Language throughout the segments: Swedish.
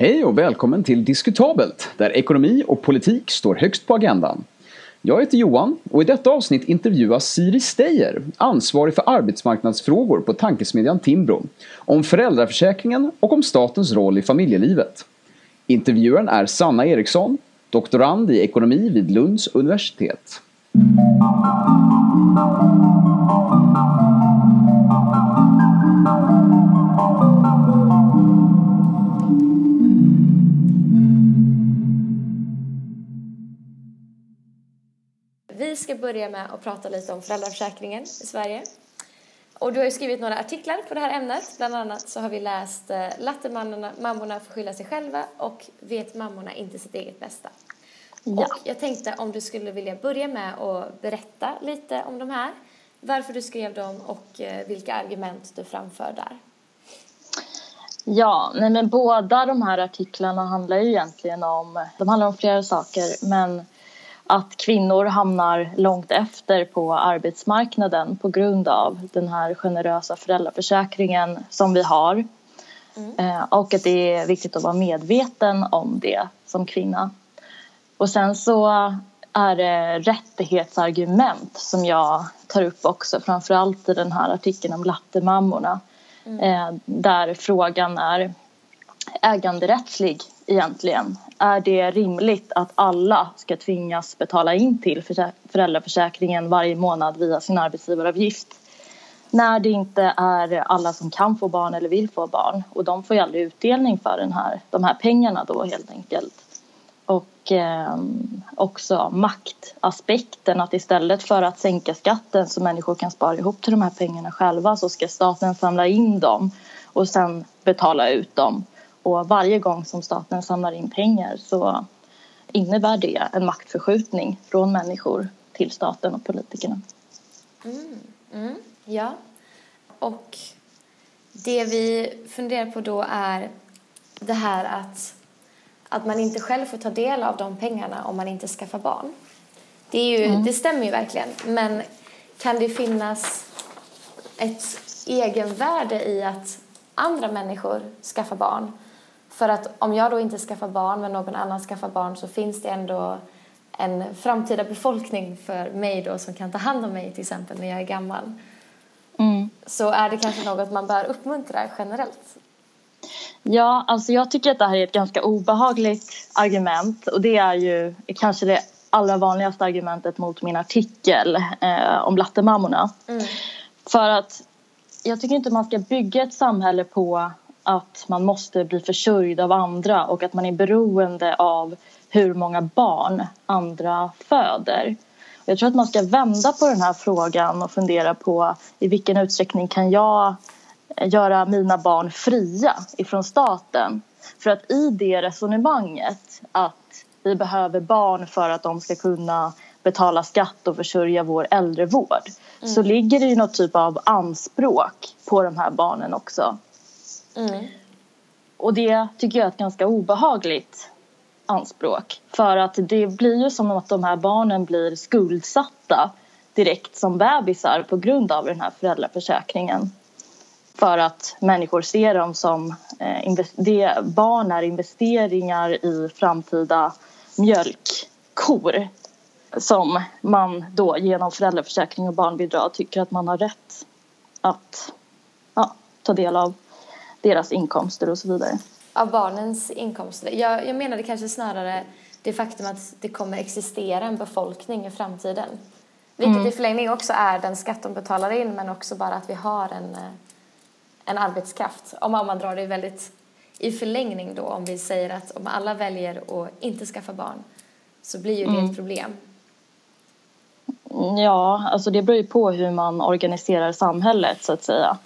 Hej och välkommen till Diskutabelt, där ekonomi och politik står högst på agendan. Jag heter Johan och i detta avsnitt intervjuas Siri Steyer, ansvarig för arbetsmarknadsfrågor på tankesmedjan Timbro, om föräldraförsäkringen och om statens roll i familjelivet. Intervjuaren är Sanna Eriksson, doktorand i ekonomi vid Lunds universitet. Ska börja med att prata lite om föräldraförsäkringen i Sverige. Och du har skrivit några artiklar på det här ämnet. Bland annat så har vi läst eh, Lattemammorna får skylla sig själva och Vet mammorna inte sitt eget bästa. Ja. Och jag tänkte om du skulle vilja börja med att berätta lite om de här. Varför du skrev dem och eh, vilka argument du framför där. Ja, nej men båda de här artiklarna handlar ju egentligen om, de handlar om flera saker men att kvinnor hamnar långt efter på arbetsmarknaden på grund av den här generösa föräldraförsäkringen som vi har. Mm. Eh, och att det är viktigt att vara medveten om det som kvinna. Och sen så är det rättighetsargument som jag tar upp också framförallt i den här artikeln om lattemammorna. Mm. Eh, där frågan är äganderättslig egentligen. Är det rimligt att alla ska tvingas betala in till föräldraförsäkringen varje månad via sin arbetsgivaravgift? När det inte är alla som kan få barn eller vill få barn och de får ju aldrig utdelning för den här, de här pengarna då helt enkelt. Och eh, också maktaspekten att istället för att sänka skatten så människor kan spara ihop till de här pengarna själva så ska staten samla in dem och sen betala ut dem och varje gång som staten samlar in pengar så innebär det en maktförskjutning från människor till staten och politikerna. Mm, mm, ja, och det vi funderar på då är det här att, att man inte själv får ta del av de pengarna om man inte skaffar barn. Det, är ju, mm. det stämmer ju verkligen, men kan det finnas ett egenvärde i att andra människor skaffar barn för att om jag då inte skaffar barn men någon annan skaffar barn så finns det ändå en framtida befolkning för mig då som kan ta hand om mig till exempel när jag är gammal. Mm. Så är det kanske något man bör uppmuntra generellt? Ja, alltså jag tycker att det här är ett ganska obehagligt argument och det är ju kanske det allra vanligaste argumentet mot min artikel eh, om lattemammorna. Mm. För att jag tycker inte man ska bygga ett samhälle på att man måste bli försörjd av andra och att man är beroende av hur många barn andra föder. Jag tror att man ska vända på den här frågan och fundera på i vilken utsträckning kan jag göra mina barn fria ifrån staten? För att i det resonemanget att vi behöver barn för att de ska kunna betala skatt och försörja vår äldrevård mm. så ligger det ju något typ av anspråk på de här barnen också. Mm. Och det tycker jag är ett ganska obehagligt anspråk. För att det blir ju som att de här barnen blir skuldsatta direkt som bebisar på grund av den här föräldraförsäkringen. För att människor ser dem som eh, det, barn är investeringar i framtida mjölkkor som man då genom föräldraförsäkring och barnbidrag tycker att man har rätt att ja, ta del av deras inkomster och så vidare. Av barnens inkomster? Jag, jag menade kanske snarare det faktum att det kommer existera en befolkning i framtiden. Vilket mm. i förlängning också är den skatt de betalar in men också bara att vi har en, eh, en arbetskraft. Om man drar det väldigt i förlängning då om vi säger att om alla väljer att inte skaffa barn så blir ju det mm. ett problem. Ja, alltså det beror ju på hur man organiserar samhället så att säga.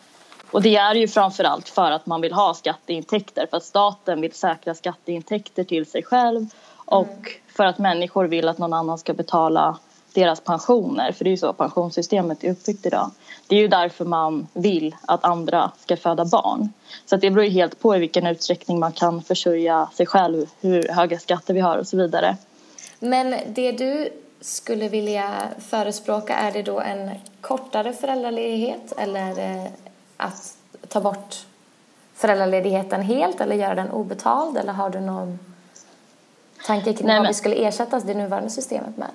Och det är ju framförallt för att man vill ha skatteintäkter, för att staten vill säkra skatteintäkter till sig själv och mm. för att människor vill att någon annan ska betala deras pensioner, för det är ju så pensionssystemet är uppbyggt idag. Det är ju därför man vill att andra ska föda barn. Så det beror ju helt på i vilken utsträckning man kan försörja sig själv, hur höga skatter vi har och så vidare. Men det du skulle vilja förespråka, är det då en kortare föräldraledighet eller eh, att ta bort föräldraledigheten helt eller göra den obetald eller har du någon tanke kring Nej, vad men... vi skulle ersätta det nuvarande systemet med?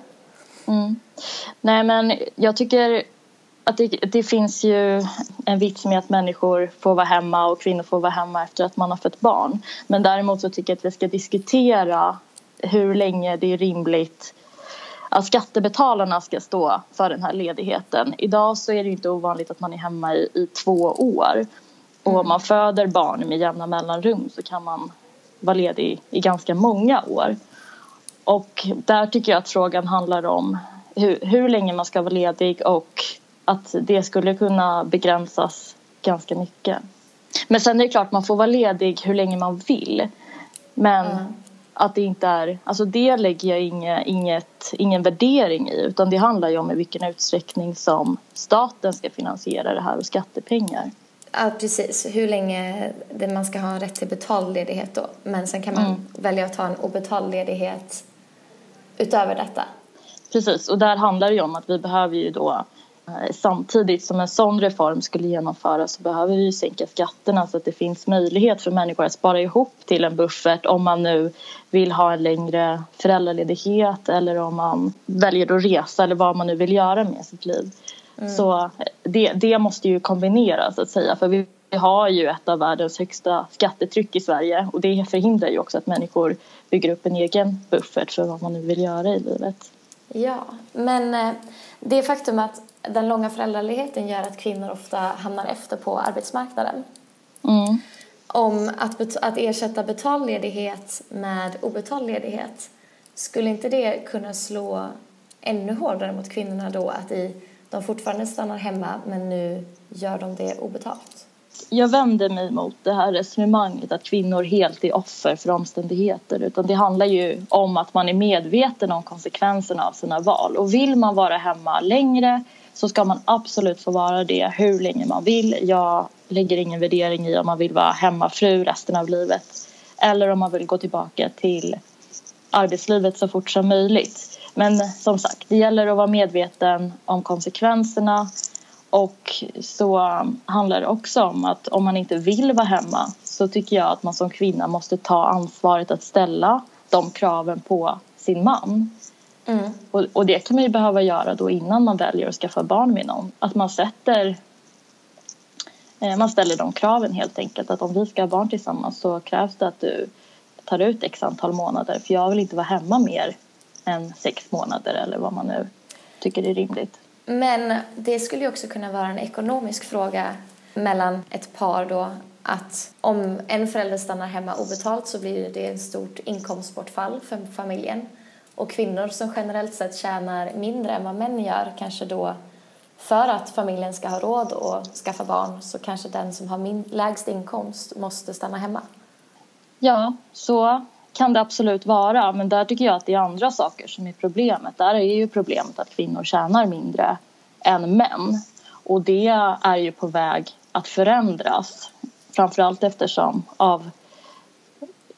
Mm. Nej men jag tycker att det, det, finns ju en vits med att människor får vara hemma och kvinnor får vara hemma efter att man har fött barn. Men däremot så tycker jag att vi ska diskutera hur länge det är rimligt att skattebetalarna ska stå för den här ledigheten. Idag så är det inte ovanligt att man är hemma i, i två år. Och om man föder barn med jämna mellanrum så kan man vara ledig i ganska många år. Och där tycker jag att frågan handlar om hur, hur länge man ska vara ledig och att det skulle kunna begränsas ganska mycket. Men sen är det klart man får vara ledig hur länge man vill. Men mm att det inte är, alltså det lägger jag inget, inget, ingen värdering i utan det handlar ju om i vilken utsträckning som staten ska finansiera det här och skattepengar. Ja, precis. Hur länge det man ska ha rätt till betald ledighet då. Men sen kan man mm. välja att ta en obetald ledighet utöver detta. Precis, och där handlar det ju om att vi behöver ju då Samtidigt som en sån reform skulle genomföras så behöver vi sänka skatterna så att det finns möjlighet för människor att spara ihop till en buffert om man nu vill ha en längre föräldraledighet eller om man väljer att resa eller vad man nu vill göra med sitt liv. Mm. Så eh, det, det måste ju kombineras så att säga för vi har ju ett av världens högsta skattetryck i Sverige och det förhindrar ju också att människor bygger upp en egen buffert för vad man nu vill göra i livet. Ja, men eh, det faktum att den långa föräldraledigheten gör att kvinnor ofta hamnar efter på arbetsmarknaden. Mm. Om att, att ersätta betald ledighet med obetald ledighet, skulle inte det kunna slå ännu hårdare mot kvinnorna då att i, de fortfarande stannar hemma men nu gör de det obetalt? jag vänder mig mot det här resonemanget att kvinnor helt är offer för omständigheter utan det handlar ju om att man är medveten om konsekvenserna av sina val och vill man vara hemma längre så ska man absolut få vara det hur länge man vill. Jag lägger ingen värdering i om man vill vara hemmafru resten av livet eller om man vill gå tillbaka till arbetslivet så fort som möjligt. Men som sagt, det gäller att vara medveten om konsekvenserna och så handlar det också om att om man inte vill vara hemma så tycker jag att man som kvinna måste ta ansvaret att ställa de kraven på sin man. Mm. Och, och, det kan man ju behöva göra då innan man väljer att skaffa barn med någon. Att man sätter eh, man ställer de kraven helt enkelt att om vi ska ha barn tillsammans så krävs det att du tar ut x antal månader för jag vill inte vara hemma mer än sex månader eller vad man nu tycker är rimligt. Men det skulle ju också kunna vara en ekonomisk fråga mellan ett par då att om en förälder stannar hemma obetalt så blir det ett stort inkomstbortfall för familjen. Och kvinnor som generellt sett tjänar mindre än vad män gör kanske då för att familjen ska ha råd att skaffa barn så kanske den som har min lägst inkomst måste stanna hemma. Ja, så kan det absolut vara, men där tycker jag att det är andra saker som är problemet. Där är ju problemet att kvinnor tjänar mindre än män. Och det är ju på väg att förändras. Framförallt eftersom av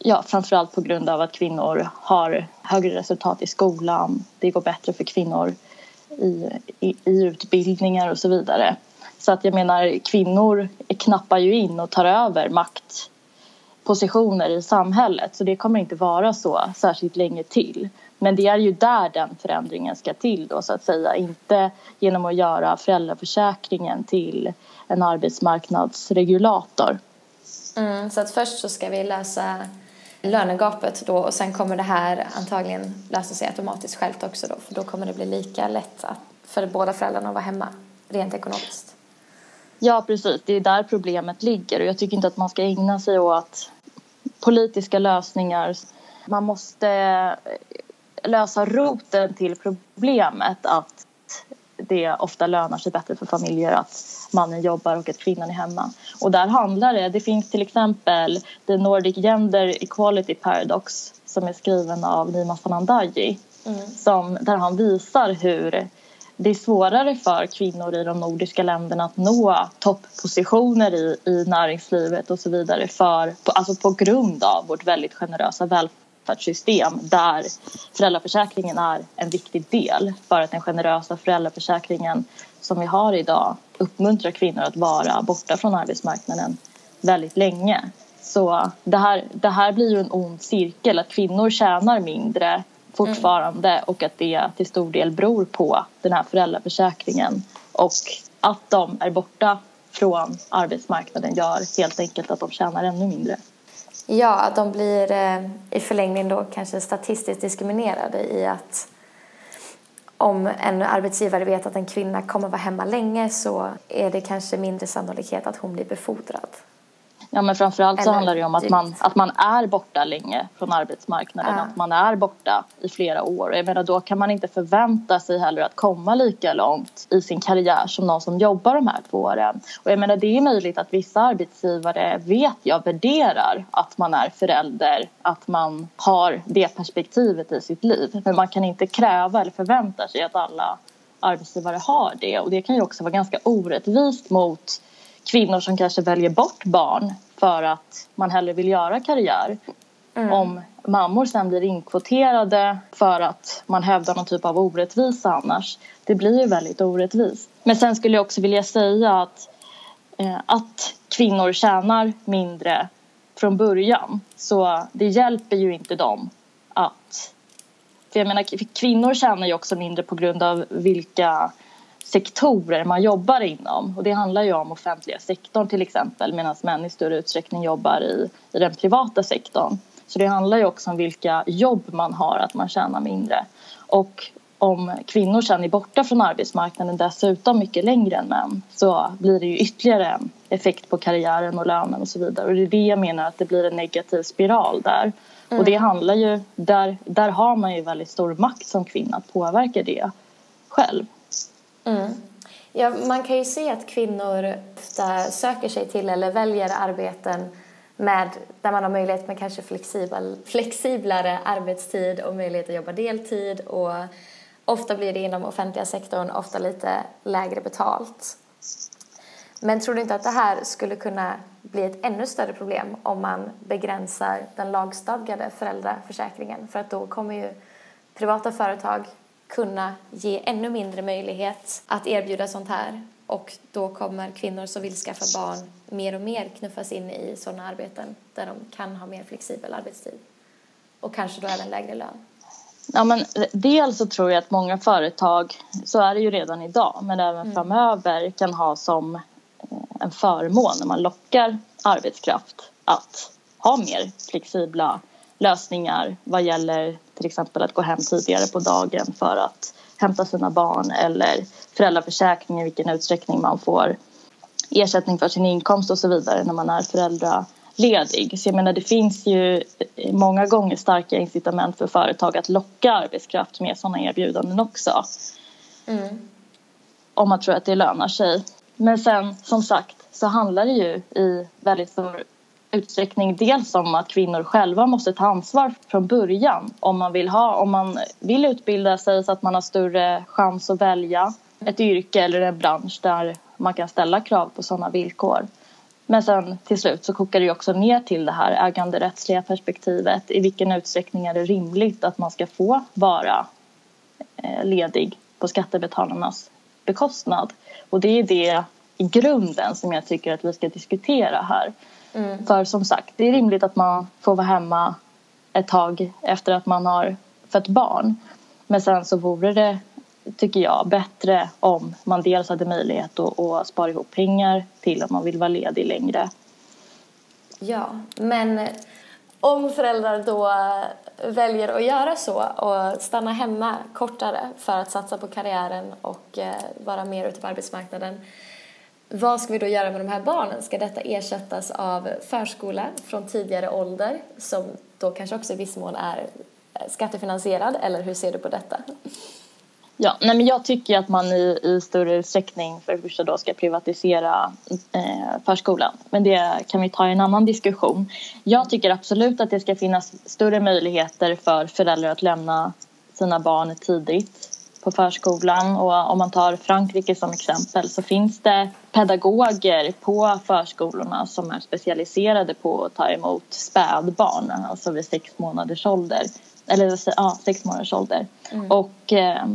Ja, framförallt på grund av att kvinnor har högre resultat i skolan. Det går bättre för kvinnor i, i, i utbildningar och så vidare. Så att jag menar, kvinnor knappar ju in och tar över maktpositioner i samhället så det kommer inte vara så särskilt länge till. Men det är ju där den förändringen ska till då så att säga, inte genom att göra föräldraförsäkringen till en arbetsmarknadsregulator. Mm, så att först så ska vi lösa lönegapet då och sen kommer det här antagligen lösa sig automatiskt självt också då för då kommer det bli lika lätt att, för båda föräldrarna att vara hemma rent ekonomiskt. Ja, precis. Det är där problemet ligger. Och jag tycker inte att man ska ägna sig åt politiska lösningar. Man måste lösa roten till problemet att det ofta lönar sig bättre för familjer att mannen jobbar och att kvinnan är hemma. Och där handlar det, det finns till exempel The Nordic Gender Equality Paradox som är skriven av Nima Sanandaji mm. som, där han visar hur det är svårare för kvinnor i de nordiska länderna att nå topppositioner i, i näringslivet och så vidare för, alltså på grund av vårt väldigt generösa välfärdssystem där föräldraförsäkringen är en viktig del för att den generösa föräldraförsäkringen som vi har idag uppmuntrar kvinnor att vara borta från arbetsmarknaden väldigt länge. Så det här, det här blir ju en ond cirkel, att kvinnor tjänar mindre fortfarande mm. och att det till stor del beror på den här föräldraförsäkringen och att de är borta från arbetsmarknaden gör helt enkelt att de tjänar ännu mindre. Ja, att de blir eh, i förlängningen då kanske statistiskt diskriminerade i att om en arbetsgivare vet att en kvinna kommer vara hemma länge så är det kanske mindre sannolikhet att hon blir befordrad. Ja men framförallt så handlar det om att man, att man är borta länge från arbetsmarknaden. Ja. Att man är borta i flera år. Jag menar då kan man inte förvänta sig heller att komma lika långt i sin karriär som någon som jobbar de här två åren. Och jag menar det är möjligt att vissa arbetsgivare vet jag värderar att man är förälder. Att man har det perspektivet i sitt liv. Men man kan inte kräva eller förvänta sig att alla arbetsgivare har det. Och det kan ju också vara ganska orättvist mot kvinnor som kanske väljer bort barn för att man hellre vill göra karriär. Mm. Om mammor sen blir inkvoterade för att man hävdar någon typ av orättvisa annars. Det blir ju väldigt orättvist. Men sen skulle jag också vilja säga att, eh, att kvinnor tjänar mindre från början. Så det hjälper ju inte dem att... För jag menar, kvinnor tjänar ju också mindre på grund av vilka sektorer man jobbar inom. Och det handlar ju om offentliga sektorn till exempel medan män i större utsträckning jobbar i, i den privata sektorn. Så det handlar ju också om vilka jobb man har, att man tjänar mindre. Och om kvinnor sen är borta från arbetsmarknaden dessutom mycket längre än män så blir det ju ytterligare en effekt på karriären och lönen och så vidare. Och det är det jag menar att det blir en negativ spiral där. Mm. Och det handlar ju, där, där har man ju väldigt stor makt som kvinna att påverka det själv. Mm. Ja, man kan ju se att kvinnor ofta söker sig till eller väljer arbeten med, där man har möjlighet med kanske flexibel, flexiblare arbetstid och möjlighet att jobba deltid. Och ofta blir det inom offentliga sektorn, ofta lite lägre betalt. Men tror du inte att det här skulle kunna bli ett ännu större problem om man begränsar den lagstadgade föräldraförsäkringen? För att då kommer ju privata företag kunna ge ännu mindre möjlighet att erbjuda sånt här. Och då kommer kvinnor som vill skaffa barn mer och mer knuffas in i sådana arbeten där de kan ha mer flexibel arbetstid. Och kanske då även lägre lön. Ja, men dels så tror jag att många företag, så är det ju redan idag, men även mm. framöver kan ha som eh, en förmån när man lockar arbetskraft att ha mer flexibla lösningar vad gäller till exempel att gå hem tidigare på dagen för att hämta sina barn eller föräldraförsäkring i vilken utsträckning man får ersättning för sin inkomst och så vidare när man är föräldraledig. Så jag menar det finns ju många gånger starka incitament för företag att locka arbetskraft med sådana erbjudanden också. Mm. Om man tror att det lönar sig. Men sen som sagt så handlar det ju i väldigt stor utsträckning dels om att kvinnor själva måste ta ansvar från början om man vill, ha, om man vill utbilda sig så att man har större chans att välja ett yrke eller en bransch där man kan ställa krav på sådana villkor. Men sen till slut så kokar det också ner till det här äganderättsliga perspektivet. I vilken utsträckning är det rimligt att man ska få vara eh, ledig på skattebetalarnas bekostnad? Och det är det i grunden som jag tycker att vi ska diskutera här. Mm. För som sagt, det är rimligt att man får vara hemma ett tag efter att man har fött barn. Men sen så vore det, tycker jag, bättre om man dels hade möjlighet att, att spara ihop pengar till om man vill vara ledig längre. Ja, men om föräldrar då väljer att göra så och stanna hemma kortare för att satsa på karriären och eh, vara mer ute på arbetsmarknaden vad ska vi då göra med de här barnen? Ska detta ersättas av förskola från tidigare ålder som då kanske också i viss mån är eh, skattefinansierad eller hur ser du på detta? Ja, nej men jag tycker att man i, i större utsträckning för det första då ska privatisera eh, förskolan. Men det kan vi ta i en annan diskussion. Jag tycker absolut att det ska finnas större möjligheter för föräldrar att lämna sina barn tidigt på förskolan och om man tar Frankrike som exempel så finns det pedagoger på förskolorna som är specialiserade på att ta emot spädbarn, alltså vid sex månaders ålder. Eller ja, sex månaders ålder. Mm. Och eh,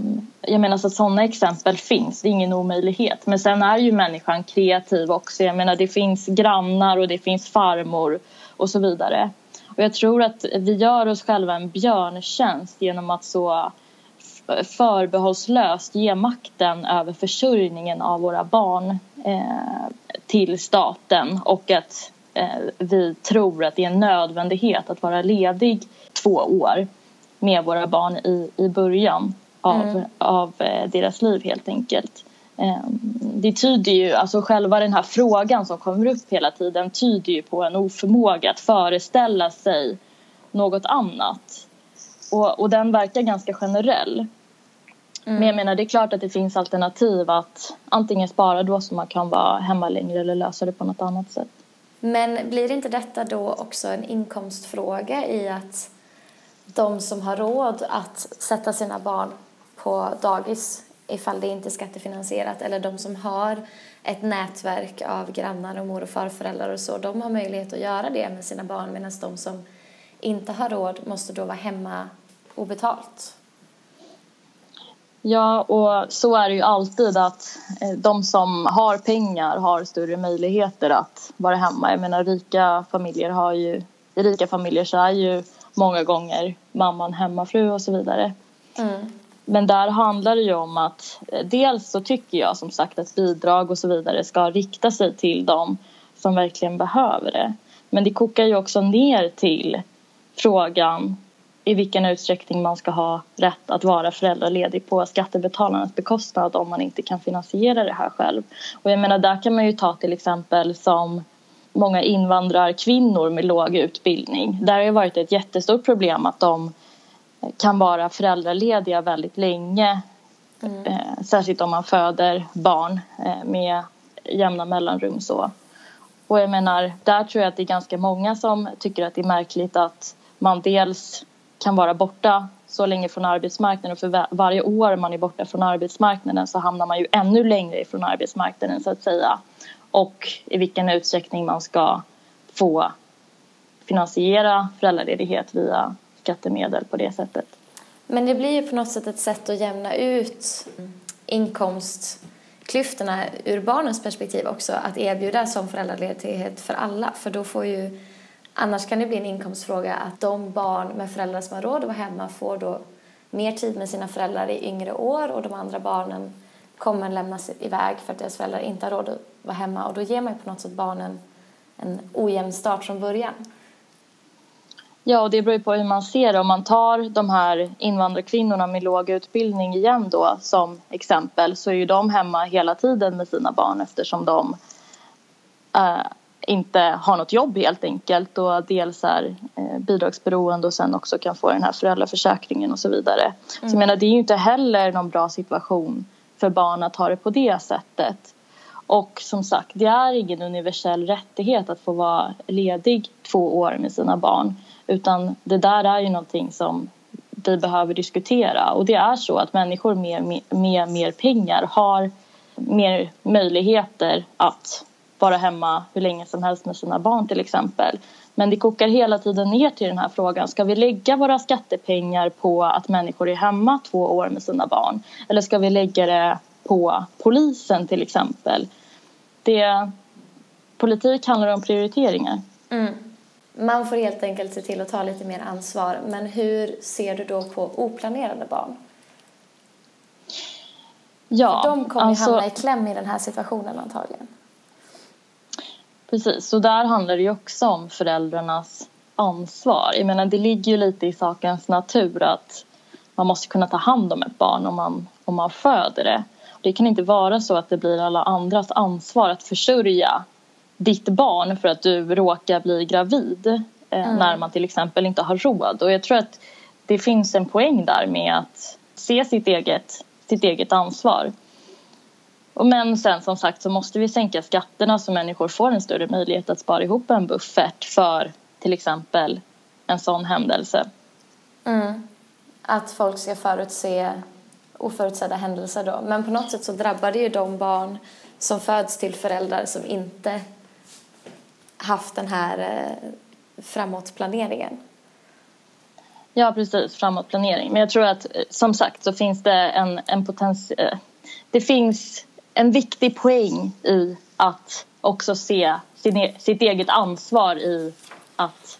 jag menar så att sådana exempel finns, det är ingen omöjlighet. Men sen är ju människan kreativ också. Jag menar det finns grannar och det finns farmor och så vidare. Och jag tror att vi gör oss själva en björntjänst genom att så förbehållslöst ge makten över försörjningen av våra barn eh, till staten och att eh, vi tror att det är en nödvändighet att vara ledig två år med våra barn i, i början av, mm. av eh, deras liv helt enkelt. Eh, det tyder ju, alltså själva den här frågan som kommer upp hela tiden tyder ju på en oförmåga att föreställa sig något annat. Och, och den verkar ganska generell. Mm. Men jag menar det är klart att det finns alternativ att antingen spara då så man kan vara hemma längre eller lösa det på något annat sätt. Men blir inte detta då också en inkomstfråga i att de som har råd att sätta sina barn på dagis ifall det inte är skattefinansierat eller de som har ett nätverk av grannar och mor och farföräldrar och så, de har möjlighet att göra det med sina barn medan de som inte har råd måste då vara hemma obetalt. Ja, och så är det ju alltid att eh, de som har pengar har större möjligheter att vara hemma. Jag menar rika familjer har ju, i rika familjer så är ju många gånger mamman hemmafru och så vidare. Mm. Men där handlar det ju om att eh, dels så tycker jag som sagt att bidrag och så vidare ska rikta sig till dem som verkligen behöver det. Men det kokar ju också ner till frågan i vilken utsträckning man ska ha rätt att vara föräldraledig på skattebetalarnas bekostnad om man inte kan finansiera det här själv. Och jag menar där kan man ju ta till exempel som många invandrarkvinnor med låg utbildning. Där har det varit ett jättestort problem att de kan vara föräldralediga väldigt länge. Mm. Eh, särskilt om man föder barn eh, med jämna mellanrum. Så. Och jag menar, där tror jag att det är ganska många som tycker att det är märkligt att man dels kan vara borta så länge från arbetsmarknaden och för varje år man är borta från arbetsmarknaden så hamnar man ju ännu längre ifrån arbetsmarknaden så att säga. Och i vilken utsträckning man ska få finansiera föräldraledighet via skattemedel på det sättet. Men det blir ju på något sätt ett sätt att jämna ut inkomstklyftorna ur barnens perspektiv också att erbjuda som föräldraledighet för alla för då får ju annars kan det bli en inkomstfråga att de barn med föräldrar som har råd att vara hemma får då mer tid med sina föräldrar i yngre år och de andra barnen kommer lämnas iväg för att deras föräldrar inte har råd att vara hemma och då ger man ju på något sätt barnen en ojämn start från början. Ja, och det beror ju på hur man ser det. Om man tar de här invandrarkvinnorna med låg utbildning igen då som exempel så är ju de hemma hela tiden med sina barn eftersom de äh, inte har något jobb helt enkelt och dels är eh, bidragsberoende och sen också kan få den här föräldraförsäkringen och så vidare. Mm. Så jag mm. menar, det är ju inte heller någon bra situation för barn att ha det på det sättet. Och som sagt, det är ingen universell rättighet att få vara ledig två år med sina barn. Utan det där är ju någonting som vi behöver diskutera. Och det är så att människor med, med mer pengar har mer möjligheter att vara hemma hur länge som helst med sina barn till exempel. Men det kokar hela tiden ner till den här frågan. Ska vi lägga våra skattepengar på att människor är hemma två år med sina barn? Eller ska vi lägga det på polisen till exempel? Det, politik handlar om prioriteringar. Mm. Man får helt enkelt se till att ta lite mer ansvar. Men hur ser du då på oplanerade barn? Ja, För de kommer alltså, hamna i kläm i den här situationen antagligen. Precis, och där handlar det ju också om föräldrarnas ansvar. Jag menar, det ligger ju lite i sakens natur att man måste kunna ta hand om ett barn om man, om man föder det. Det kan inte vara så att det blir alla andras ansvar att försörja ditt barn för att du råkar bli gravid eh, mm. när man till exempel inte har råd. Och jag tror att det finns en poäng där med att se sitt eget, sitt eget ansvar. Men sen som sagt så måste vi sänka skatterna så människor får en större möjlighet att spara ihop en buffert för till exempel en sån händelse. Mm. Att folk ska förutse oförutsedda händelser då. Men på något sätt så drabbar det ju de barn som föds till föräldrar som inte haft den här eh, framåtplaneringen. Ja, precis. Framåtplanering. Men jag tror att eh, som sagt så finns det en, en potential... Eh, det finns en viktig poäng i att också se sin, e-, sitt eget ansvar i att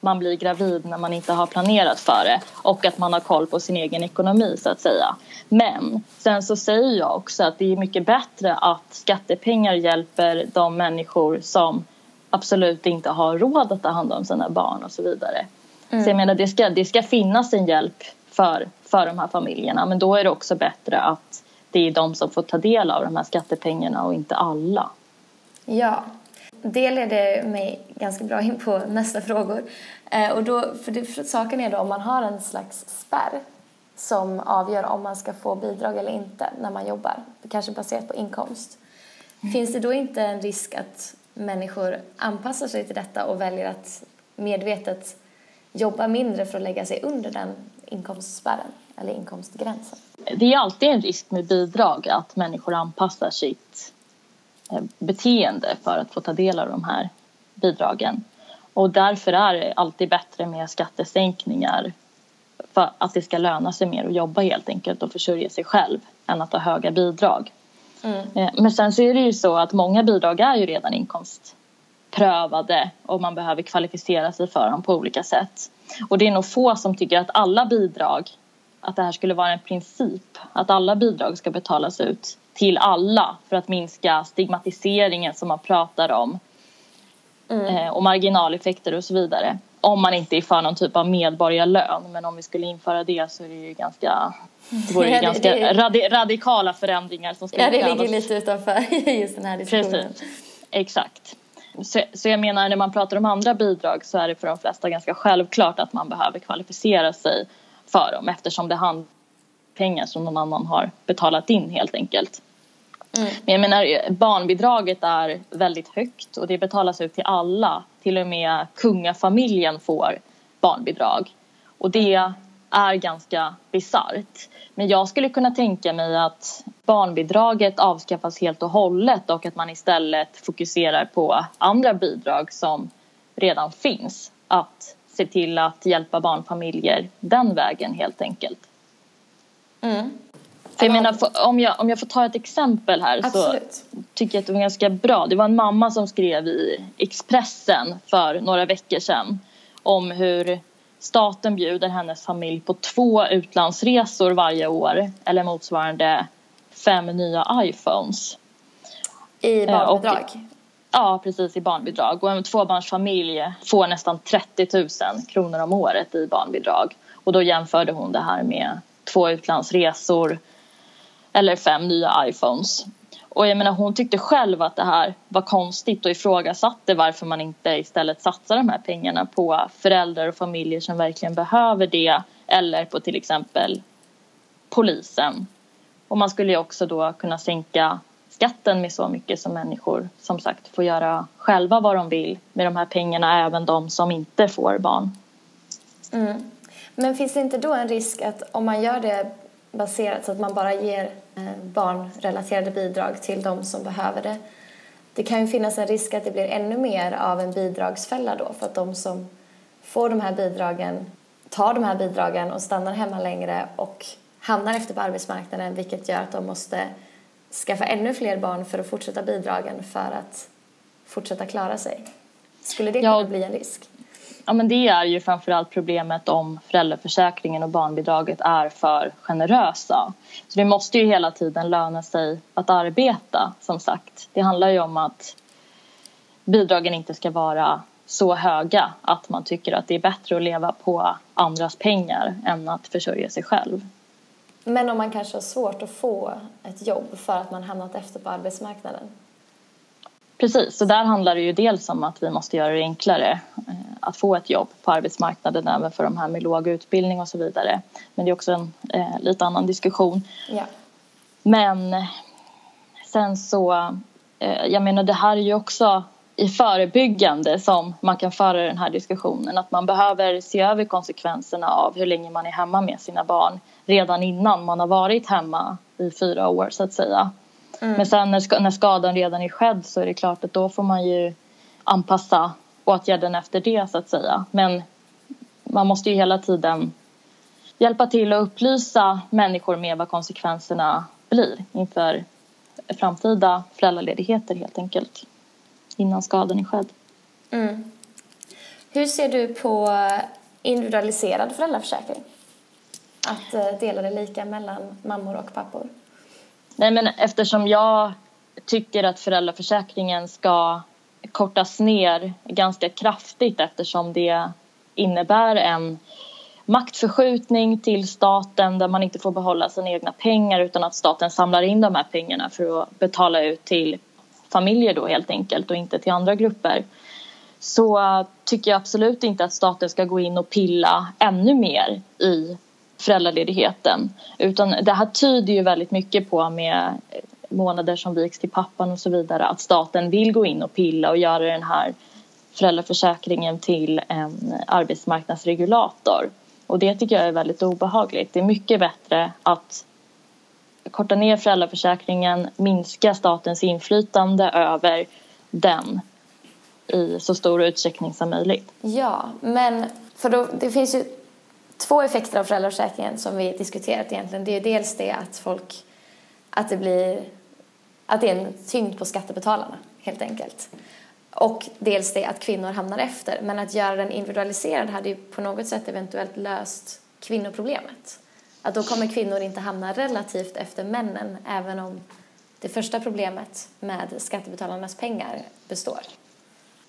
man blir gravid när man inte har planerat för det och att man har koll på sin egen ekonomi så att säga. Men sen så säger jag också att det är mycket bättre att skattepengar hjälper de människor som absolut inte har råd att ta hand om sina barn och så vidare. Mm. Så jag menar det ska, det ska finnas en hjälp för, för de här familjerna men då är det också bättre att det är de som får ta del av de här skattepengarna och inte alla. Ja, det leder mig ganska bra in på nästa frågor. Eh, och då, för, det, för saken är då om man har en slags spärr som avgör om man ska få bidrag eller inte när man jobbar, kanske baserat på inkomst. Mm. Finns det då inte en risk att människor anpassar sig till detta och väljer att medvetet jobba mindre för att lägga sig under den inkomstspärren eller inkomstgränsen? Det är alltid en risk med bidrag att människor anpassar sitt Eh, beteende för att få ta del av de här bidragen. Och därför är det alltid bättre med skattesänkningar för att det ska löna sig mer att jobba helt enkelt och försörja sig själv än att ha höga bidrag. Mm. Eh, men sen så är det ju så att många bidrag är ju redan inkomstprövade och man behöver kvalificera sig för dem på olika sätt. Och det är nog få som tycker att alla bidrag, att det här skulle vara en princip, att alla bidrag ska betalas ut till alla för att minska stigmatiseringen som man pratar om. Mm. Eh, och marginaleffekter och så vidare. Om man inte är för någon typ av medborgarlön. Men om vi skulle införa det så är det ju ganska det vore ju ja, ganska det, radi radikala förändringar som skulle Ja, det ligger lite utanför just den här diskussionen. Precis, exakt. Så, så, jag menar när man pratar om andra bidrag så är det för de flesta ganska självklart att man behöver kvalificera sig för dem eftersom det handlar om pengar som någon annan har betalat in helt enkelt. Mm. Men jag menar barnbidraget är väldigt högt och det betalas ut till alla. Till och med kungafamiljen får barnbidrag. Och det är ganska bisarrt. Men jag skulle kunna tänka mig att barnbidraget avskaffas helt och hållet och att man istället fokuserar på andra bidrag som redan finns. Att se till att hjälpa barnfamiljer den vägen helt enkelt. Mm. För jag menar, om jag, om jag får ta ett exempel här Absolut. så tycker jag att det var ganska bra. Det var en mamma som skrev i Expressen för några veckor sedan om hur staten bjuder hennes familj på två utlandsresor varje år eller motsvarande fem nya iPhones. I eh, barnbidrag? Ja, precis i barnbidrag. Och en tvåbarnsfamilj får nästan 30 000 kronor om året i barnbidrag. Och då jämförde hon det här med två utlandsresor eller fem nya iPhones. Och jag menar hon tyckte själv att det här var konstigt och ifrågasatte varför man inte istället satsar de här pengarna på föräldrar och familjer som verkligen behöver det eller på till exempel polisen. Och man skulle ju också då kunna sänka skatten med så mycket som människor som sagt får göra själva vad de vill med de här pengarna, även de som inte får barn. Mm. Men finns det inte då en risk att om man gör det baserat så att man bara ger eh, barnrelaterade bidrag till de som behöver det. Det kan ju finnas en risk att det blir ännu mer av en bidragsfälla då för att de som får de här bidragen tar de här bidragen och stannar hemma längre och hamnar efter på arbetsmarknaden vilket gör att de måste skaffa ännu fler barn för att fortsätta bidragen för att fortsätta klara sig. Skulle det kunna bli en risk? Ja, men det är ju framförallt problemet om föräldraförsäkringen och barnbidraget är för generösa. Så det måste ju hela tiden löna sig att arbeta, som sagt. Det handlar ju om att bidragen inte ska vara så höga att man tycker att det är bättre att leva på andras pengar än att försörja sig själv. Men om man kanske har svårt att få ett jobb för att man hamnat efter på arbetsmarknaden? Precis, så där handlar det ju dels om att vi måste göra det enklare eh, att få ett jobb på arbetsmarknaden även för de här med låg utbildning och så vidare. Men det är också en eh, lite annan diskussion. Ja. Men sen så, eh, jag menar det här är ju också i förebyggande som man kan föra den här diskussionen. Att man behöver se över konsekvenserna av hur länge man är hemma med sina barn redan innan man har varit hemma i fyra år så att säga. Mm. Men sen när, när skadan redan är skedd så är det klart att då får man ju anpassa åtgärden efter det så att säga. Men man måste ju hela tiden hjälpa till att upplysa människor med vad konsekvenserna blir inför framtida föräldraledigheter helt enkelt innan skadan är skedd. Mm. Hur ser du på individualiserad föräldraförsäkring? Att eh, dela det lika mellan mammor och pappor? Nej, men eftersom jag tycker att föräldraförsäkringen ska kortas ner ganska kraftigt eftersom det innebär en maktförskjutning till staten där man inte får behålla sina egna pengar utan att staten samlar in de här pengarna för att betala ut till familjer då helt enkelt och inte till andra grupper så tycker jag absolut inte att staten ska gå in och pilla ännu mer i föräldraledigheten. Utan det här tyder ju väldigt mycket på med månader som viks till pappan och så vidare att staten vill gå in och pilla och göra den här föräldraförsäkringen till en arbetsmarknadsregulator. Och det tycker jag är väldigt obehagligt. Det är mycket bättre att korta ner föräldraförsäkringen, minska statens inflytande över den i så stor utsträckning som möjligt. Ja, men för då, det finns ju två effekter av föräldraförsäkringen som vi diskuterat egentligen. Det är dels det att folk, att det blir, att det är en tyngd på skattebetalarna helt enkelt. Och dels det att kvinnor hamnar efter. Men att göra den individualiserad hade ju på något sätt eventuellt löst kvinnoproblemet. Att då kommer kvinnor inte hamna relativt efter männen även om det första problemet med skattebetalarnas pengar består.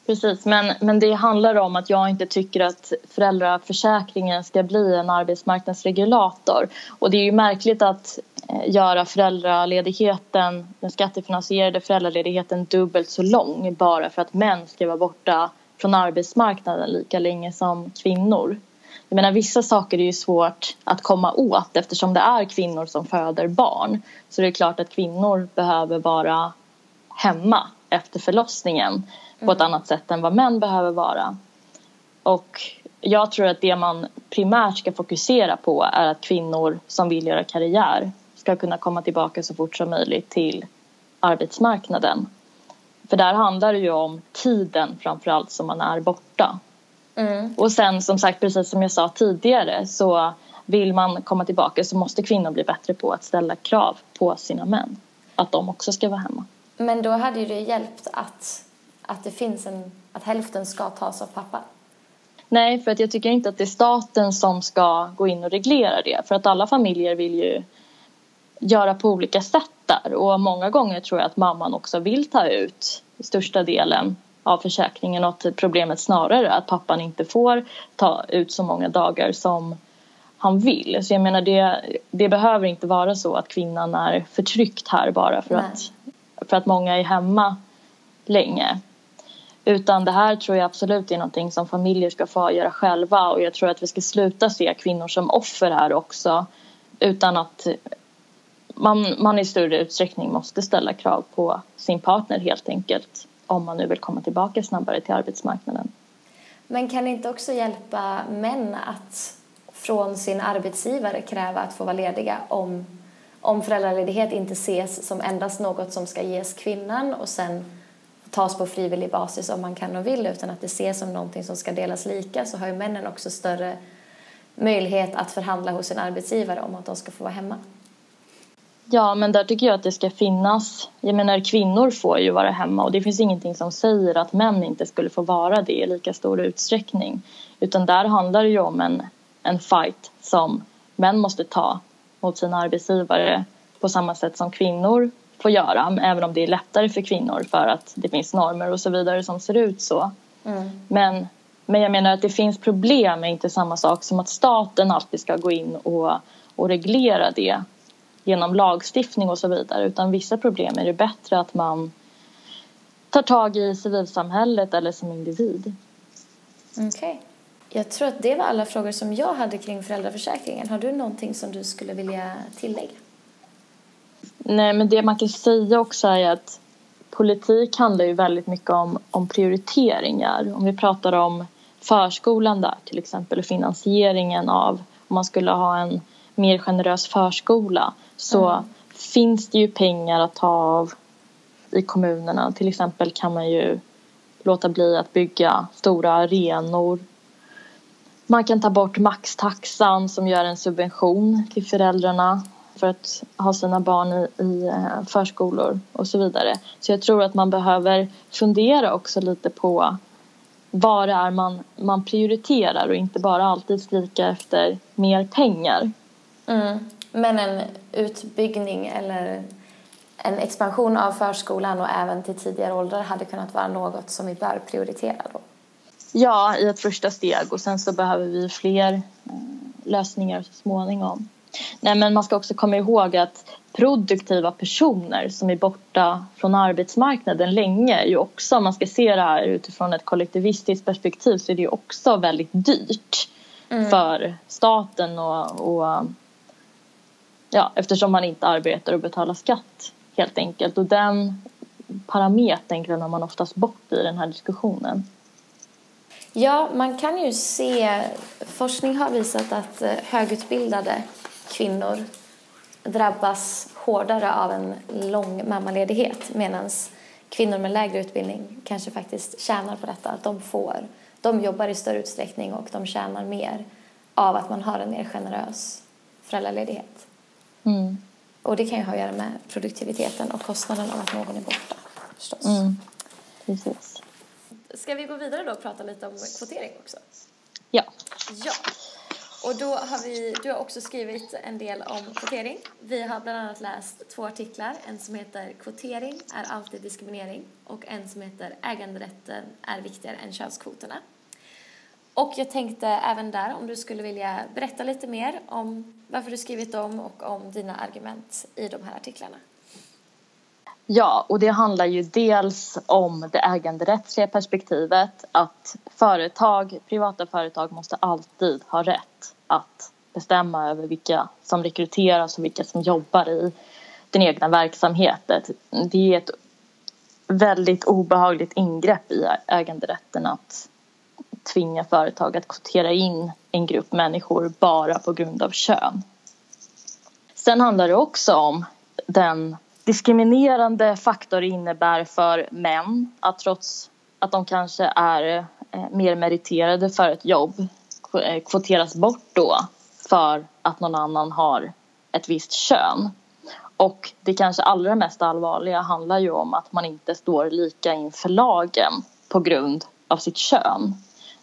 Precis, men, men det handlar om att jag inte tycker att föräldraförsäkringen ska bli en arbetsmarknadsregulator. Och det är ju märkligt att eh, göra föräldraledigheten, den skattefinansierade föräldraledigheten dubbelt så lång bara för att män ska vara borta från arbetsmarknaden lika länge som kvinnor. Jag menar, vissa saker är ju svårt att komma åt eftersom det är kvinnor som föder barn. Så det är klart att kvinnor behöver vara hemma efter förlossningen på ett annat sätt än vad män behöver vara. Och jag tror att det man primärt ska fokusera på är att kvinnor som vill göra karriär ska kunna komma tillbaka så fort som möjligt till arbetsmarknaden. För där handlar det ju om tiden framförallt som man är borta. Mm. Och sen som sagt precis som jag sa tidigare så vill man komma tillbaka så måste kvinnor bli bättre på att ställa krav på sina män. Att de också ska vara hemma. Men då hade ju det hjälpt att att det finns en, att hälften ska tas av pappa? Nej, för att jag tycker inte att det är staten som ska gå in och reglera det. För att alla familjer vill ju göra på olika sätt där. Och många gånger tror jag att mamman också vill ta ut största delen av försäkringen och att problemet snarare är att pappan inte får ta ut så många dagar som han vill. Så jag menar det, det behöver inte vara så att kvinnan är förtryckt här bara för, att, för att många är hemma länge. Utan det här tror jag absolut är någonting som familjer ska få göra själva och jag tror att vi ska sluta se kvinnor som offer här också utan att man, man i större utsträckning måste ställa krav på sin partner helt enkelt om man nu vill komma tillbaka snabbare till arbetsmarknaden. Men kan det inte också hjälpa män att från sin arbetsgivare kräva att få vara lediga om, om föräldraledighet inte ses som endast något som ska ges kvinnan och sen tas på frivillig basis om man kan och vill utan att det ses som någonting som ska delas lika så har ju männen också större möjlighet att förhandla hos sin arbetsgivare om att de ska få vara hemma. Ja, men där tycker jag att det ska finnas. Jag menar, kvinnor får ju vara hemma och det finns ingenting som säger att män inte skulle få vara det i lika stor utsträckning. Utan där handlar det ju om en, en fight som män måste ta mot sina arbetsgivare på samma sätt som kvinnor får göra även om det är lättare för kvinnor för att det finns normer och så vidare som ser ut så. Mm. Men, men jag menar att det finns problem är inte samma sak som att staten alltid ska gå in och, och reglera det genom lagstiftning och så vidare utan vissa problem är det bättre att man tar tag i civilsamhället eller som individ. Okej. Okay. Jag tror att det var alla frågor som jag hade kring föräldraförsäkringen. Har du någonting som du skulle vilja tillägga? Nej, men det man kan säga också är att politik handlar ju väldigt mycket om, om prioriteringar. Om vi pratar om förskolan där till exempel och finansieringen av om man skulle ha en mer generös förskola så mm. finns det ju pengar att ta av i kommunerna. Till exempel kan man ju låta bli att bygga stora arenor. Man kan ta bort maxtaxan som gör en subvention till föräldrarna för att ha sina barn i, i eh, förskolor och så vidare. Så jag tror att man behöver fundera också lite på vad det är man, man prioriterar och inte bara alltid skrika efter mer pengar. Mm. Men en utbyggning eller en expansion av förskolan och även till tidigare åldrar hade kunnat vara något som vi bör prioritera då? Ja, i ett första steg och sen så behöver vi fler eh, lösningar så småningom. Nej, men man ska också komma ihåg att produktiva personer som är borta från arbetsmarknaden länge ju också, om man ska se det här utifrån ett kollektivistiskt perspektiv så är det ju också väldigt dyrt mm. för staten och, och ja, eftersom man inte arbetar och betalar skatt helt enkelt och den parametern glömmer man oftast bort i den här diskussionen. Ja, man kan ju se, forskning har visat att eh, högutbildade kvinnor drabbas hårdare av en lång mammaledighet medan kvinnor med lägre utbildning kanske faktiskt tjänar på detta. Att de får, de jobbar i större utsträckning och de tjänar mer av att man har en mer generös föräldraledighet. Mm. Och det kan ju ha att göra med produktiviteten och kostnaden av att någon är borta förstås. Mm. Precis. Ska vi gå vidare då och prata lite om kvotering också? Ja. Ja. Och då har vi, du har också skrivit en del om kvotering. Vi har bland annat läst två artiklar. En som heter Kvotering är alltid diskriminering och en som heter Äganderätten är viktigare än könskvoterna. Och jag tänkte även där om du skulle vilja berätta lite mer om varför du skrivit dem och om dina argument i de här artiklarna. Ja, och det handlar ju dels om det äganderättsliga perspektivet att företag, privata företag måste alltid ha rätt att bestämma över vilka som rekryteras och vilka som jobbar i den egna verksamheten. Det är ett väldigt obehagligt ingrepp i äganderätten att tvinga företag att kvotera in en grupp människor bara på grund av kön. Sen handlar det också om den diskriminerande faktor det innebär för män att trots att de kanske är eh, mer meriterade för ett jobb eh, kvoteras bort då för att någon annan har ett visst kön. Och det kanske allra mest allvarliga handlar ju om att man inte står lika inför lagen på grund av sitt kön.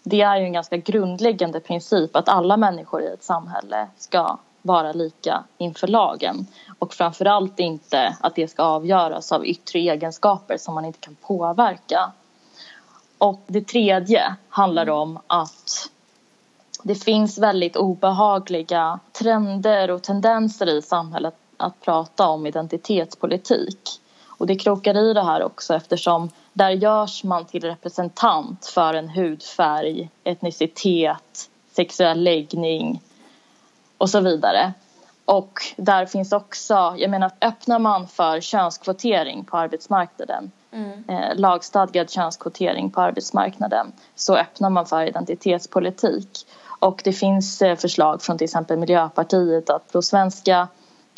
Det är ju en ganska grundläggande princip att alla människor i ett samhälle ska vara lika inför lagen och framförallt inte att det ska avgöras av yttre egenskaper som man inte kan påverka. Och det tredje handlar om att det finns väldigt obehagliga trender och tendenser i samhället att prata om identitetspolitik. Och det krokar i det här också eftersom där görs man till representant för en hudfärg, etnicitet, sexuell läggning och så vidare. Och där finns också, jag menar öppnar man för könskvotering på arbetsmarknaden mm. eh, lagstadgad könskvotering på arbetsmarknaden så öppnar man för identitetspolitik. Och det finns eh, förslag från till exempel Miljöpartiet att prosvenska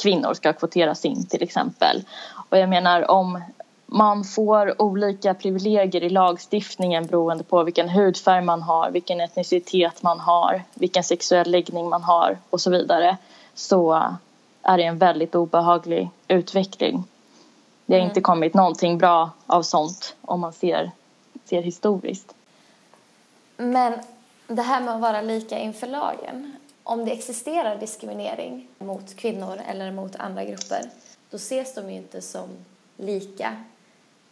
kvinnor ska kvoteras in till exempel. Och jag menar om man får olika privilegier i lagstiftningen beroende på vilken hudfärg man har, vilken etnicitet man har, vilken sexuell läggning man har och så vidare så är det en väldigt obehaglig utveckling. Det har mm. inte kommit någonting bra av sånt om man ser, ser historiskt. Men det här med att vara lika inför lagen. Om det existerar diskriminering mot kvinnor eller mot andra grupper då ses de ju inte som lika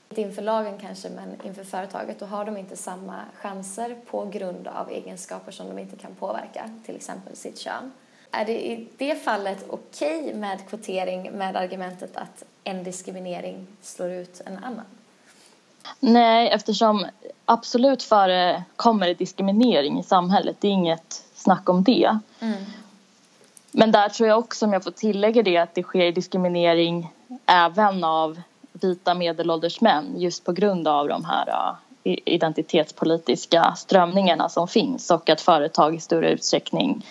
inte inför lagen kanske, men inför företaget, då har de inte samma chanser på grund av egenskaper som de inte kan påverka, till exempel sitt kön. Är det i det fallet okej okay med kvotering med argumentet att en diskriminering slår ut en annan? Nej, eftersom absolut förekommer diskriminering i samhället. Det är inget snack om det. Mm. Men där tror jag också, om jag får tillägga det, att det sker diskriminering även av vita medelålders män just på grund av de här äh, identitetspolitiska strömningarna som finns och att företag i större utsträckning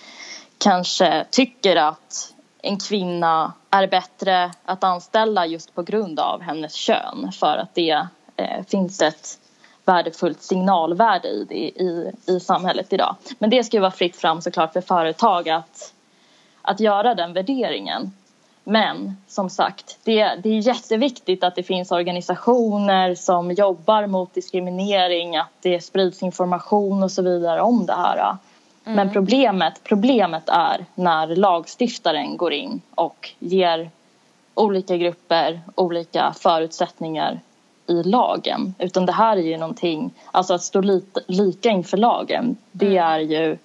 kanske tycker att en kvinna är bättre att anställa just på grund av hennes kön för att det eh, finns ett värdefullt signalvärde i, det, i, i samhället idag. Men det ska ju vara fritt fram såklart för företag att, att göra den värderingen. Men som sagt, det, det är jätteviktigt att det finns organisationer som jobbar mot diskriminering, att det sprids information och så vidare om det här. Mm. Men problemet, problemet är när lagstiftaren går in och ger olika grupper olika förutsättningar i lagen. Utan det här är ju någonting, alltså att stå lika inför lagen, det mm. är ju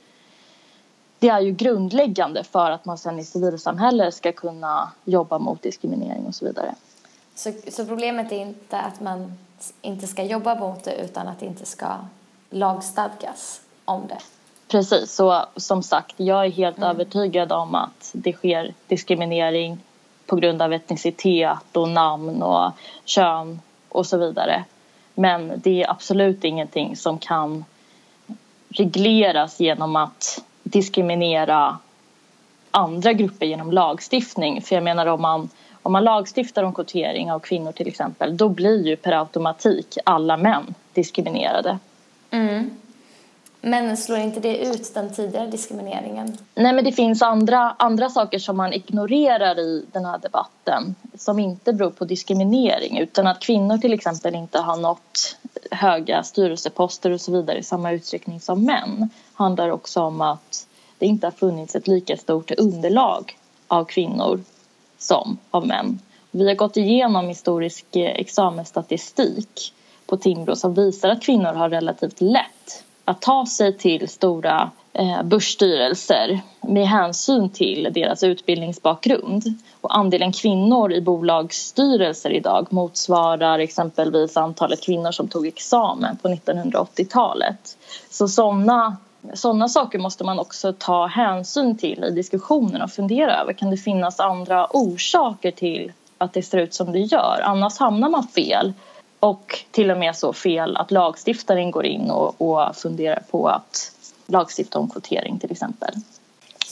det är ju grundläggande för att man sen i civilsamhället ska kunna jobba mot diskriminering och så vidare. Så, så problemet är inte att man inte ska jobba mot det utan att det inte ska lagstadgas om det? Precis, så som sagt, jag är helt mm. övertygad om att det sker diskriminering på grund av etnicitet och namn och kön och så vidare. Men det är absolut ingenting som kan regleras genom att diskriminera andra grupper genom lagstiftning. För jag menar om man, om man lagstiftar om kvotering av kvinnor till exempel då blir ju per automatik alla män diskriminerade. Mm. Men slår inte det ut den tidigare diskrimineringen? Nej, men det finns andra, andra saker som man ignorerar i den här debatten som inte beror på diskriminering utan att kvinnor till exempel inte har nått höga styrelseposter och så vidare i samma utsträckning som män handlar också om att det inte har funnits ett lika stort underlag av kvinnor som av män. Vi har gått igenom historisk eh, examensstatistik på Timbro som visar att kvinnor har relativt lätt att ta sig till stora Eh, börsstyrelser med hänsyn till deras utbildningsbakgrund. Och andelen kvinnor i bolagsstyrelser idag motsvarar exempelvis antalet kvinnor som tog examen på 1980-talet. Så sådana såna saker måste man också ta hänsyn till i diskussionen och fundera över. Kan det finnas andra orsaker till att det ser ut som det gör? Annars hamnar man fel och till och med så fel att lagstiftaren går in och, och funderar på att lagstifta om kvotering till exempel.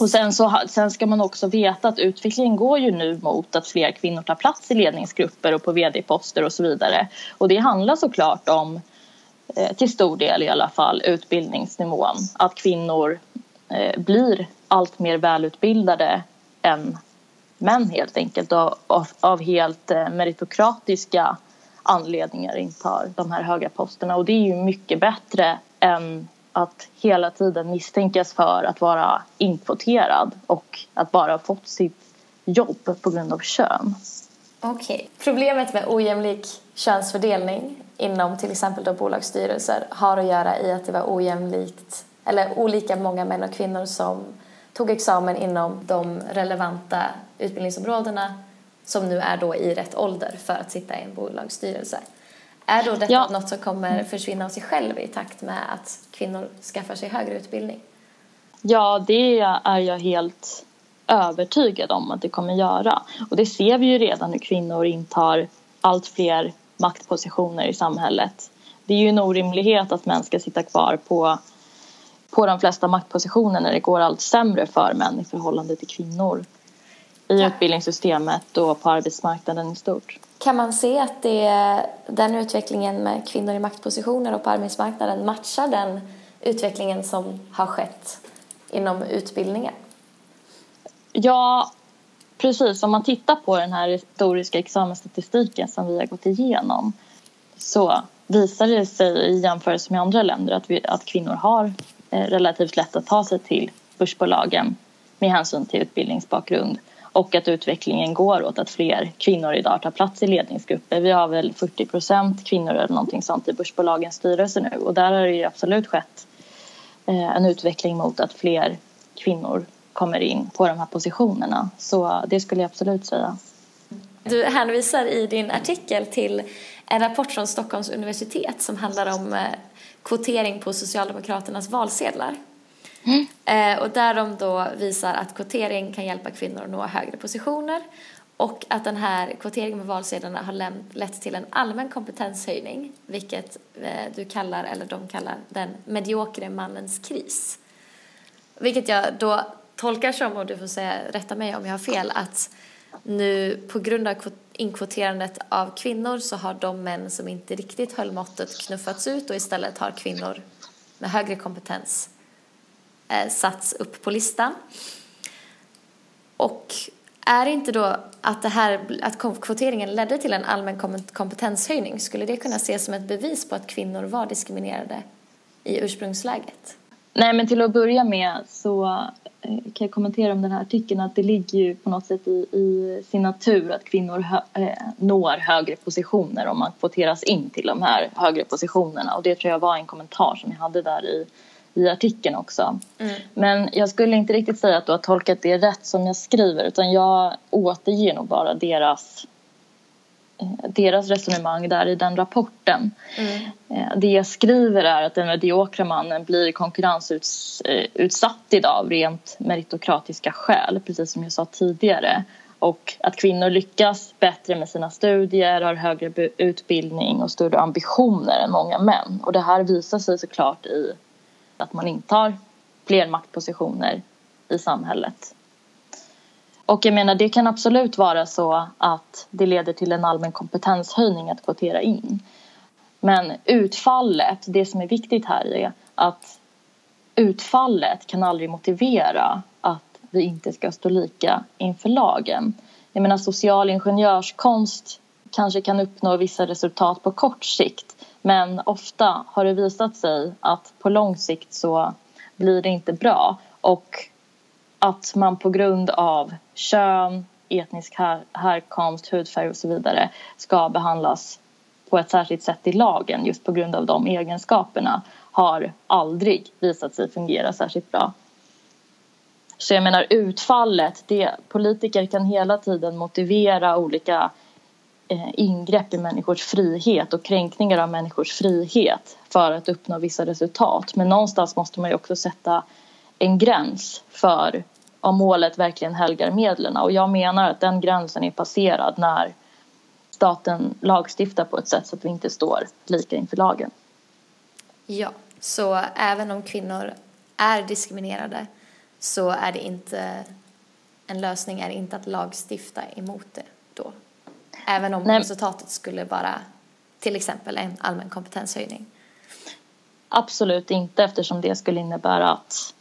Och sen, så, sen ska man också veta att utvecklingen går ju nu mot att fler kvinnor tar plats i ledningsgrupper och på vd-poster och så vidare. Och det handlar såklart om, eh, till stor del i alla fall, utbildningsnivån. Att kvinnor eh, blir allt mer välutbildade än män helt enkelt och av, av helt eh, meritokratiska anledningar intar de här höga posterna och det är ju mycket bättre än att hela tiden misstänkas för att vara inkvoterad och att bara ha fått sitt jobb på grund av kön. Okej. Okay. Problemet med ojämlik könsfördelning inom till exempel då bolagsstyrelser har att göra i att det var ojämlikt eller olika många män och kvinnor som tog examen inom de relevanta utbildningsområdena som nu är då i rätt ålder för att sitta i en bolagsstyrelse. Är då detta ja. något som kommer försvinna av sig själv i takt med att kvinnor skaffar sig högre utbildning? Ja, det är jag helt övertygad om att det kommer göra. Och det ser vi ju redan hur kvinnor intar allt fler maktpositioner i samhället. Det är ju en orimlighet att män ska sitta kvar på, på de flesta maktpositioner när det går allt sämre för män i förhållande till kvinnor i utbildningssystemet och på arbetsmarknaden i stort. Kan man se att det, den utvecklingen med kvinnor i maktpositioner och på arbetsmarknaden matchar den utvecklingen som har skett inom utbildningen? Ja, precis. Om man tittar på den här historiska examensstatistiken som vi har gått igenom så visar det sig i jämförelse med andra länder att, vi, att kvinnor har eh, relativt lätt att ta sig till börsbolagen med hänsyn till utbildningsbakgrund och att utvecklingen går åt att fler kvinnor idag tar plats i ledningsgrupper. Vi har väl 40 procent kvinnor eller någonting sånt i börsbolagens styrelse nu och där har det ju absolut skett eh, en utveckling mot att fler kvinnor kommer in på de här positionerna. Så det skulle jag absolut säga. Du hänvisar i din artikel till en rapport från Stockholms universitet som handlar om eh, kvotering på Socialdemokraternas valsedlar. Mm. Eh, och där de då visar att kvotering kan hjälpa kvinnor att nå högre positioner Och att den här kvoteringen med valsedlarna har lett till en allmän kompetenshöjning, vilket eh, du kallar, eller de kallar, den mediokre mannens kris. Vilket jag då tolkar som, och du får säga, rätta mig om jag har fel, att nu på grund av inkvoterandet av kvinnor så har de män som inte riktigt höll måttet knuffats ut och istället har kvinnor med högre kompetens Eh, satts upp på listan. Och är det inte då att, det här, att kvoteringen ledde till en allmän kompetenshöjning, skulle det kunna ses som ett bevis på att kvinnor var diskriminerade i ursprungsläget? Nej, men till att börja med så eh, kan jag kommentera om den här artikeln att det ligger ju på något sätt i, i sin natur att kvinnor hö, eh, når högre positioner om man kvoteras in till de här högre positionerna och det tror jag var en kommentar som jag hade där i i artikeln också. Mm. Men jag skulle inte riktigt säga att du har tolkat det rätt som jag skriver utan jag återger nog bara deras eh, deras resonemang där i den rapporten. Mm. Eh, det jag skriver är att den mediokra mannen blir konkurrensutsatt idag av rent meritokratiska skäl, precis som jag sa tidigare. Och att kvinnor lyckas bättre med sina studier, har högre utbildning och större ambitioner än många män. Och det här visar sig såklart i att man intar fler maktpositioner i samhället. Och jag menar, det kan absolut vara så att det leder till en allmän kompetenshöjning att kvotera in. Men utfallet, det som är viktigt här är att utfallet kan aldrig motivera att vi inte ska stå lika inför lagen. Jag menar social ingenjörskonst kanske kan uppnå vissa resultat på kort sikt men ofta har det visat sig att på lång sikt så blir det inte bra och att man på grund av kön, etnisk här, härkomst, hudfärg och så vidare ska behandlas på ett särskilt sätt i lagen just på grund av de egenskaperna har aldrig visat sig fungera särskilt bra. Så jag menar utfallet, det, politiker kan hela tiden motivera olika Eh, ingrepp i människors frihet och kränkningar av människors frihet för att uppnå vissa resultat. Men någonstans måste man ju också sätta en gräns för om målet verkligen helgar medlen. Och jag menar att den gränsen är passerad när staten lagstiftar på ett sätt så att vi inte står lika inför lagen. Ja, så även om kvinnor är diskriminerade så är det inte en lösning är inte att lagstifta emot det då? Även om Nej. resultatet skulle vara till exempel en allmän kompetenshöjning? Absolut inte eftersom det skulle innebära att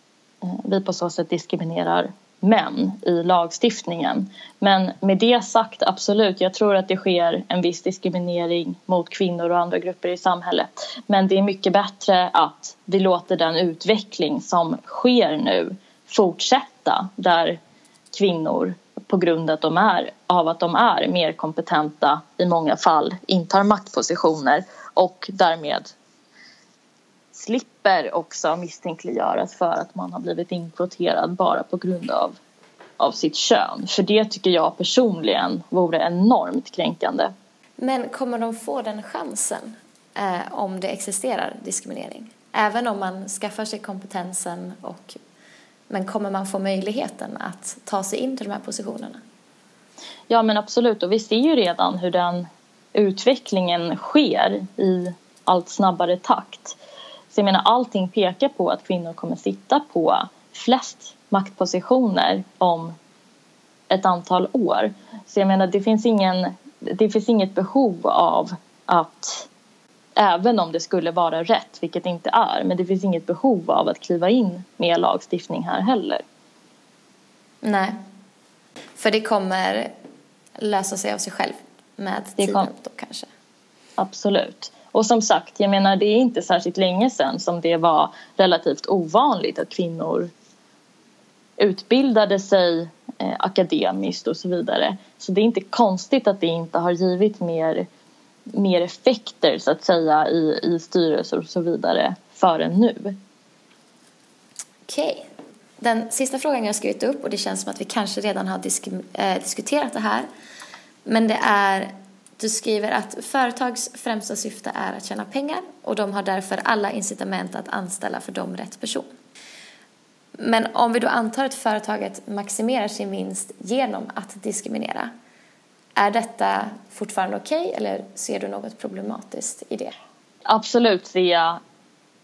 eh, vi på så sätt diskriminerar män i lagstiftningen. Men med det sagt, absolut, jag tror att det sker en viss diskriminering mot kvinnor och andra grupper i samhället. Men det är mycket bättre att vi låter den utveckling som sker nu fortsätta där kvinnor på grund att de är, av att de är mer kompetenta i många fall intar maktpositioner och därmed slipper också misstänkliggöras för att man har blivit inkvoterad bara på grund av, av sitt kön. För det tycker jag personligen vore enormt kränkande. Men kommer de få den chansen eh, om det existerar diskriminering? Även om man skaffar sig kompetensen och men kommer man få möjligheten att ta sig in till de här positionerna? Ja men absolut och vi ser ju redan hur den utvecklingen sker i allt snabbare takt. Så jag menar allting pekar på att kvinnor kommer sitta på flest maktpositioner om ett antal år. Så jag menar det finns, ingen, det finns inget behov av att Även om det skulle vara rätt, vilket det inte är. Men det finns inget behov av att kliva in med lagstiftning här heller. Nej. För det kommer lösa sig av sig själv med tiden då kanske. Absolut. Och som sagt, jag menar det är inte särskilt länge sedan som det var relativt ovanligt att kvinnor utbildade sig eh, akademiskt och så vidare. Så det är inte konstigt att det inte har givit mer mer effekter så att säga i, i styrelser och så vidare förrän nu. Okej. Okay. Den sista frågan jag har skrivit upp och det känns som att vi kanske redan har disk äh, diskuterat det här. Men det är, du skriver att företags främsta syfte är att tjäna pengar och de har därför alla incitament att anställa för dem rätt person. Men om vi då antar att företaget maximerar sin vinst genom att diskriminera är detta fortfarande okej okay, eller ser du något problematiskt i det? Absolut ser jag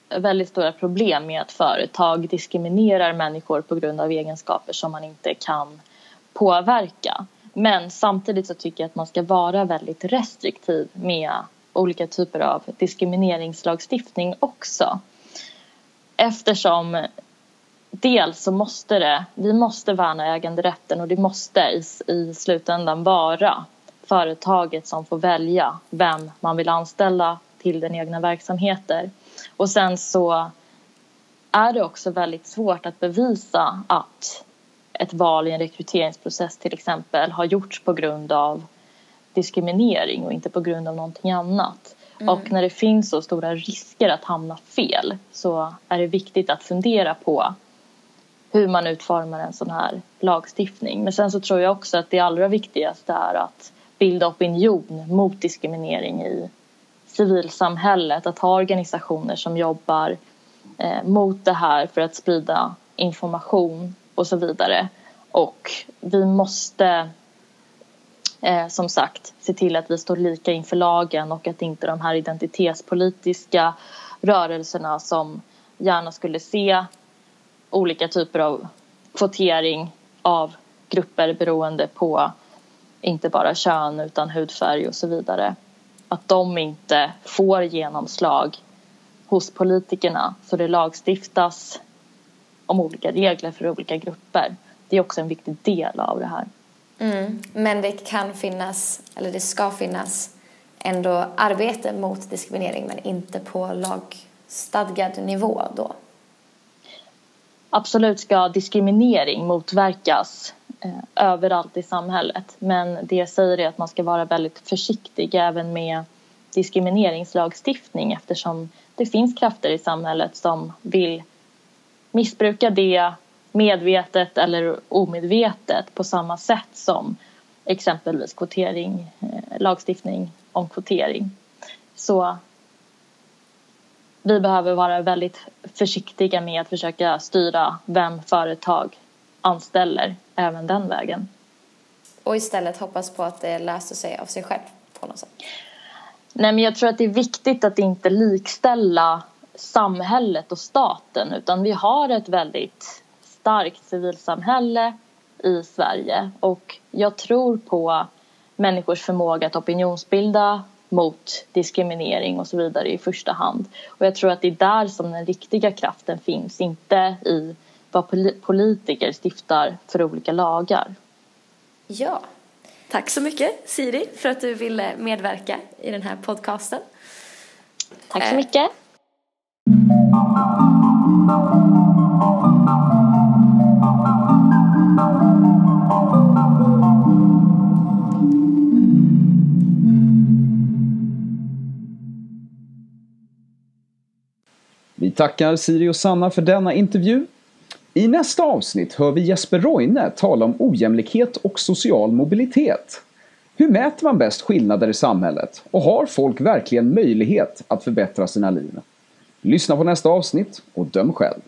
väldigt stora problem med att företag diskriminerar människor på grund av egenskaper som man inte kan påverka. Men samtidigt så tycker jag att man ska vara väldigt restriktiv med olika typer av diskrimineringslagstiftning också. Eftersom dels så måste det, vi måste värna äganderätten och det måste i, i slutändan vara företaget som får välja vem man vill anställa till den egna verksamheten. Och sen så är det också väldigt svårt att bevisa att ett val i en rekryteringsprocess till exempel har gjorts på grund av diskriminering och inte på grund av någonting annat. Mm. Och när det finns så stora risker att hamna fel så är det viktigt att fundera på hur man utformar en sån här lagstiftning. Men sen så tror jag också att det allra viktigaste är att bilda opinion mot diskriminering i civilsamhället, att ha organisationer som jobbar eh, mot det här för att sprida information och så vidare. Och vi måste eh, som sagt se till att vi står lika inför lagen och att inte de här identitetspolitiska rörelserna som gärna skulle se olika typer av kvotering av grupper beroende på inte bara kön utan hudfärg och så vidare. Att de inte får genomslag hos politikerna så det lagstiftas om olika regler för olika grupper. Det är också en viktig del av det här. Mm. Men det kan finnas, eller det ska finnas, ändå arbete mot diskriminering men inte på lagstadgad nivå då? Absolut ska diskriminering motverkas eh, överallt i samhället men det jag säger är att man ska vara väldigt försiktig även med diskrimineringslagstiftning eftersom det finns krafter i samhället som vill missbruka det medvetet eller omedvetet på samma sätt som exempelvis kvotering, eh, lagstiftning om kvotering. Så vi behöver vara väldigt försiktiga med att försöka styra vem företag anställer även den vägen. Och istället hoppas på att det löser sig av sig själv på något sätt? Nej, men jag tror att det är viktigt att inte likställa samhället och staten utan vi har ett väldigt starkt civilsamhälle i Sverige och jag tror på människors förmåga att opinionsbilda mot diskriminering och så vidare i första hand. Och jag tror att det är där som den riktiga kraften finns, inte i vad politiker stiftar för olika lagar. Ja, tack så mycket Siri för att du ville medverka i den här podcasten. Tack så mycket. Vi tackar Siri och Sanna för denna intervju. I nästa avsnitt hör vi Jesper Roine tala om ojämlikhet och social mobilitet. Hur mäter man bäst skillnader i samhället och har folk verkligen möjlighet att förbättra sina liv? Lyssna på nästa avsnitt och döm själv.